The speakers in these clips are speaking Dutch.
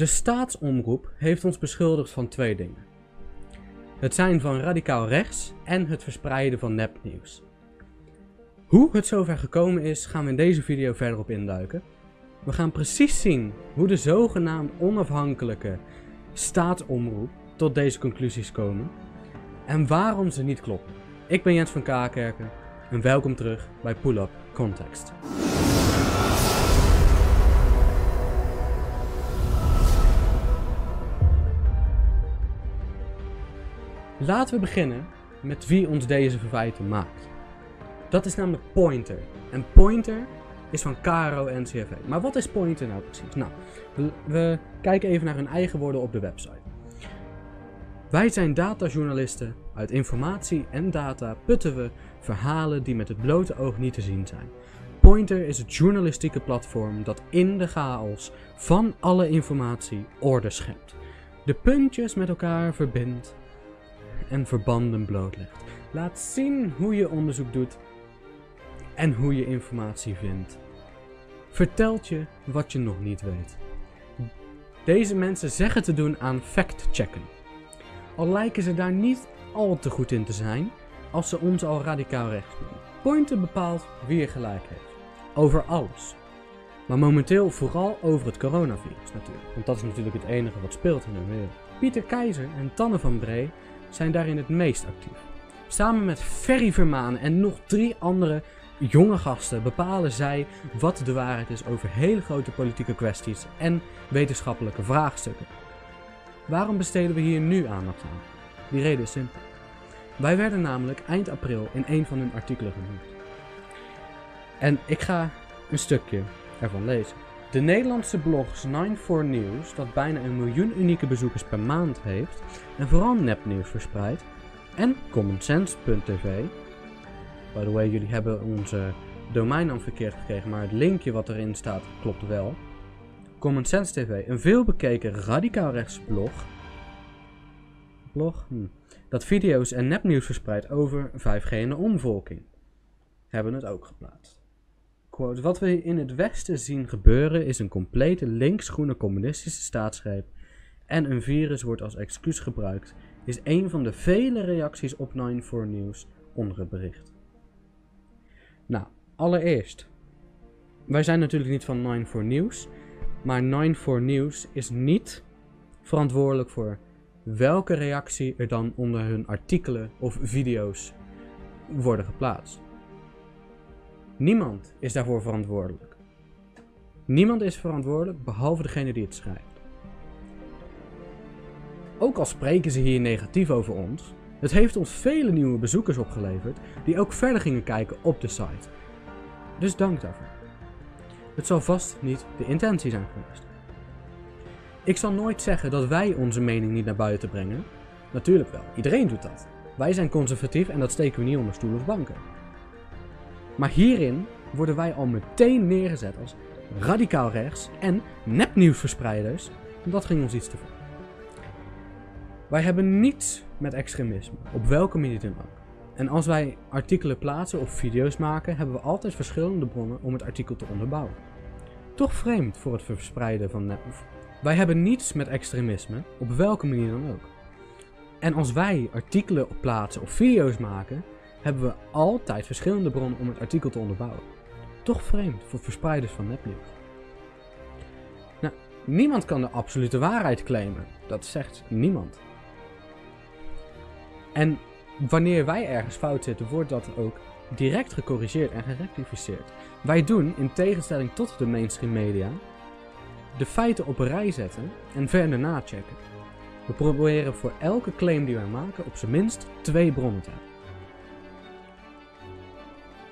De staatsomroep heeft ons beschuldigd van twee dingen. Het zijn van radicaal rechts en het verspreiden van nepnieuws. Hoe het zover gekomen is, gaan we in deze video verder op induiken. We gaan precies zien hoe de zogenaamd onafhankelijke staatsomroep tot deze conclusies komen en waarom ze niet kloppen. Ik ben Jens van Kaakerken en welkom terug bij Pull Up Context. Laten we beginnen met wie ons deze verwijten maakt. Dat is namelijk Pointer. En Pointer is van KRO NCFV. Maar wat is Pointer nou precies? Nou, we, we kijken even naar hun eigen woorden op de website. Wij zijn datajournalisten. Uit informatie en data putten we verhalen die met het blote oog niet te zien zijn. Pointer is het journalistieke platform dat in de chaos van alle informatie orde schept. De puntjes met elkaar verbindt en verbanden blootlegt. Laat zien hoe je onderzoek doet en hoe je informatie vindt. Vertelt je wat je nog niet weet. Deze mensen zeggen te doen aan fact-checken. Al lijken ze daar niet al te goed in te zijn, als ze ons al radicaal rechts noemen. Pointer bepaalt wie er gelijk heeft. Over alles. Maar momenteel vooral over het coronavirus natuurlijk. Want dat is natuurlijk het enige wat speelt in de wereld. Pieter Keizer en Tanne van Bree zijn daarin het meest actief. Samen met Ferry Vermaan en nog drie andere jonge gasten bepalen zij wat de waarheid is over hele grote politieke kwesties en wetenschappelijke vraagstukken. Waarom besteden we hier nu aandacht aan? Die reden is simpel. Wij werden namelijk eind april in een van hun artikelen genoemd. En ik ga een stukje ervan lezen. De Nederlandse blog 94 News, dat bijna een miljoen unieke bezoekers per maand heeft en vooral nepnieuws verspreidt, en commonsense.tv. By the way, jullie hebben onze domeinnaam verkeerd gekregen, maar het linkje wat erin staat klopt wel. Common Sense TV, een veelbekeken radicaal rechts blog. Blog? Hm. Dat video's en nepnieuws verspreidt over 5G en de omvolking. Hebben het ook geplaatst. Wat we in het Westen zien gebeuren is een complete linksgroene communistische staatsgreep en een virus wordt als excuus gebruikt, is een van de vele reacties op 94 News onder het bericht. Nou, allereerst. Wij zijn natuurlijk niet van 94 News, maar 94 News is niet verantwoordelijk voor welke reactie er dan onder hun artikelen of video's worden geplaatst. Niemand is daarvoor verantwoordelijk. Niemand is verantwoordelijk behalve degene die het schrijft. Ook al spreken ze hier negatief over ons, het heeft ons vele nieuwe bezoekers opgeleverd die ook verder gingen kijken op de site. Dus dank daarvoor. Het zal vast niet de intentie zijn geweest. Ik zal nooit zeggen dat wij onze mening niet naar buiten brengen. Natuurlijk wel, iedereen doet dat. Wij zijn conservatief en dat steken we niet onder stoel of banken. Maar hierin worden wij al meteen neergezet als radicaal rechts en nepnieuwsverspreiders. En dat ging ons iets te ver. Wij hebben niets met extremisme, op welke manier dan ook. En als wij artikelen plaatsen of video's maken, hebben we altijd verschillende bronnen om het artikel te onderbouwen. Toch vreemd voor het verspreiden van nep. Wij hebben niets met extremisme, op welke manier dan ook. En als wij artikelen plaatsen of video's maken, hebben we altijd verschillende bronnen om het artikel te onderbouwen. Toch vreemd voor verspreiders van nepnieuws. Nou, niemand kan de absolute waarheid claimen. Dat zegt niemand. En wanneer wij ergens fout zitten, wordt dat ook direct gecorrigeerd en gerectificeerd. Wij doen, in tegenstelling tot de mainstream media, de feiten op een rij zetten en verder nachecken. We proberen voor elke claim die wij maken op zijn minst twee bronnen te hebben.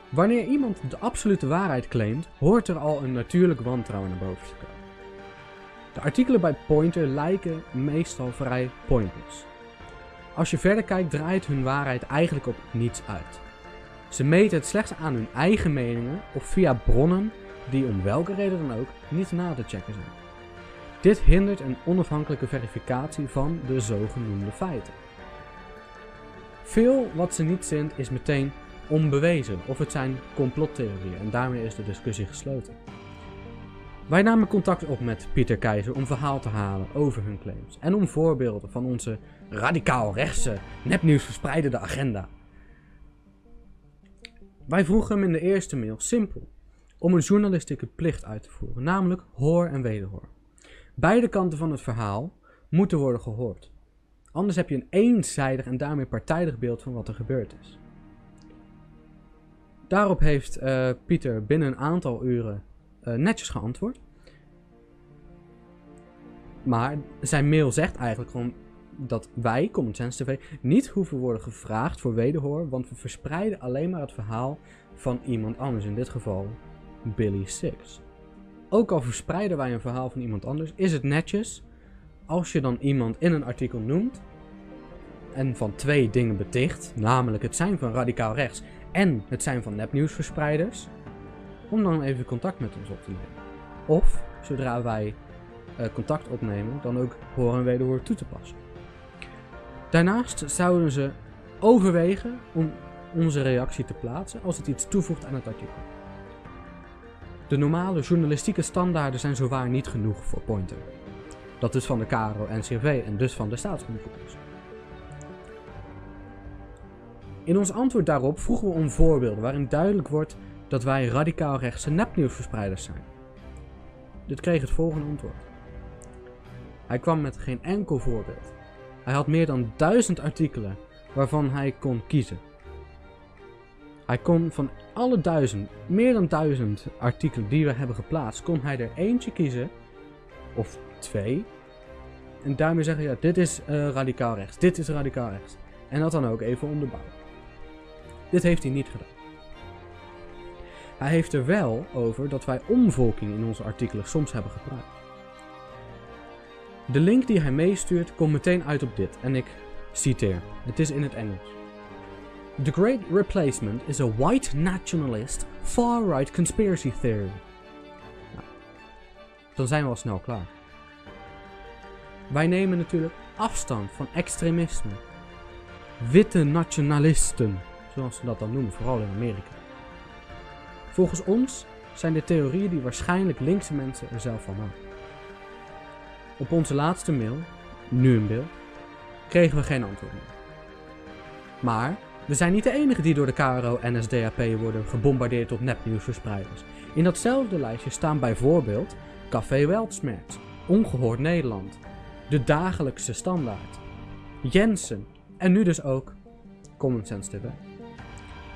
Wanneer iemand de absolute waarheid claimt, hoort er al een natuurlijk wantrouwen naar boven te komen. De artikelen bij Pointer lijken meestal vrij pointless. Als je verder kijkt, draait hun waarheid eigenlijk op niets uit. Ze meten het slechts aan hun eigen meningen of via bronnen die om welke reden dan ook niet na te checken zijn. Dit hindert een onafhankelijke verificatie van de zogenoemde feiten. Veel wat ze niet zint is meteen onbewezen of het zijn complottheorieën en daarmee is de discussie gesloten. Wij namen contact op met Pieter Keizer om verhaal te halen over hun claims en om voorbeelden van onze radicaal rechtse nepnieuws verspreidende agenda. Wij vroegen hem in de eerste mail simpel om een journalistieke plicht uit te voeren, namelijk hoor en wederhoor. Beide kanten van het verhaal moeten worden gehoord. Anders heb je een eenzijdig en daarmee partijdig beeld van wat er gebeurd is. Daarop heeft eh, Pieter binnen een aantal uren uh, netjes geantwoord. Maar zijn mail zegt eigenlijk gewoon dat wij, Common Sense TV, niet hoeven worden gevraagd voor wederhoor, want we verspreiden alleen maar het verhaal van iemand anders, in dit geval Billy Six. Ook al verspreiden wij een verhaal van iemand anders, is het netjes als je dan iemand in een artikel noemt en van twee dingen beticht, namelijk het zijn van radicaal rechts en het zijn van nepnieuwsverspreiders, om dan even contact met ons op te nemen. Of, zodra wij uh, contact opnemen, dan ook hoor en wederhoor toe te passen. Daarnaast zouden ze overwegen om onze reactie te plaatsen als het iets toevoegt aan het artikel. De normale journalistieke standaarden zijn zowaar niet genoeg voor Pointer. Dat is van de KRO-NCRV en dus van de staatscommissie. In ons antwoord daarop vroegen we om voorbeelden waarin duidelijk wordt dat wij radicaal rechtse nepnieuwsverspreiders zijn. Dit kreeg het volgende antwoord. Hij kwam met geen enkel voorbeeld. Hij had meer dan duizend artikelen waarvan hij kon kiezen. Hij kon van alle duizend, meer dan duizend artikelen die we hebben geplaatst, kon hij er eentje kiezen, of twee, en daarmee zeggen, ja, dit is uh, radicaal rechts, dit is radicaal rechts. En dat dan ook even onderbouwen. Dit heeft hij niet gedaan. Hij heeft er wel over dat wij omvolking in onze artikelen soms hebben gebruikt. De link die hij meestuurt komt meteen uit op dit en ik citeer. Het is in het Engels. The Great Replacement is a white nationalist far-right conspiracy theory. Nou, dan zijn we al snel klaar. Wij nemen natuurlijk afstand van extremisme. Witte nationalisten, zoals ze dat dan noemen, vooral in Amerika. Volgens ons zijn dit theorieën die waarschijnlijk linkse mensen er zelf van maken. Op onze laatste mail, nu een beeld, kregen we geen antwoord meer. Maar we zijn niet de enige die door de KRO en NSDAP worden gebombardeerd op nepnieuwsverspreiders. In datzelfde lijstje staan bijvoorbeeld Café Weltsmerts, Ongehoord Nederland, De Dagelijkse Standaard, Jensen en nu dus ook Common Sense TV.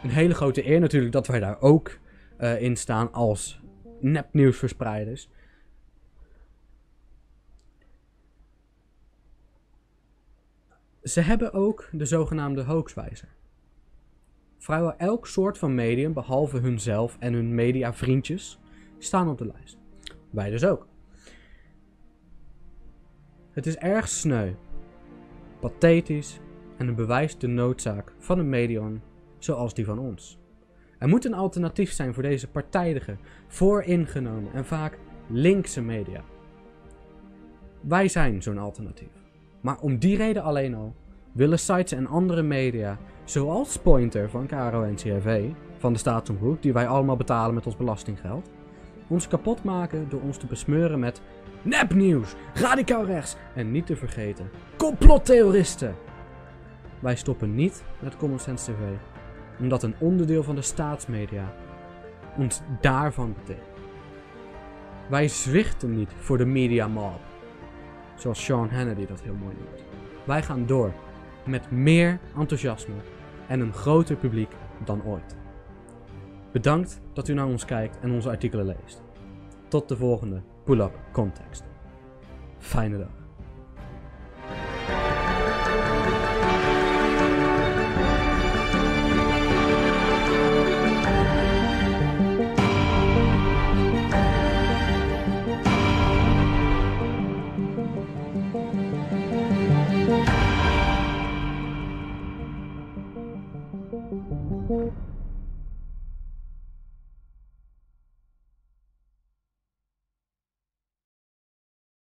Een hele grote eer natuurlijk dat wij daar ook uh, in staan als nepnieuwsverspreiders. Ze hebben ook de zogenaamde hoaxwijzer. Vrijwel elk soort van medium, behalve hunzelf en hun mediavriendjes, staan op de lijst. Wij dus ook. Het is erg sneu, pathetisch en een bewijst de noodzaak van een medium zoals die van ons. Er moet een alternatief zijn voor deze partijdige, vooringenomen en vaak linkse media. Wij zijn zo'n alternatief. Maar om die reden alleen al willen sites en andere media, zoals Pointer van KRO NCRV, van de staatsomroep, die wij allemaal betalen met ons belastinggeld, ons kapot maken door ons te besmeuren met nepnieuws, radicaal rechts en niet te vergeten, complottheoristen. Wij stoppen niet met Common Sense TV, omdat een onderdeel van de staatsmedia ons daarvan betekent. Wij zwichten niet voor de media mob, zoals Sean Hannity dat heel mooi noemt. Wij gaan door met meer enthousiasme en een groter publiek dan ooit. Bedankt dat u naar ons kijkt en onze artikelen leest. Tot de volgende Pull Up Context. Fijne dag.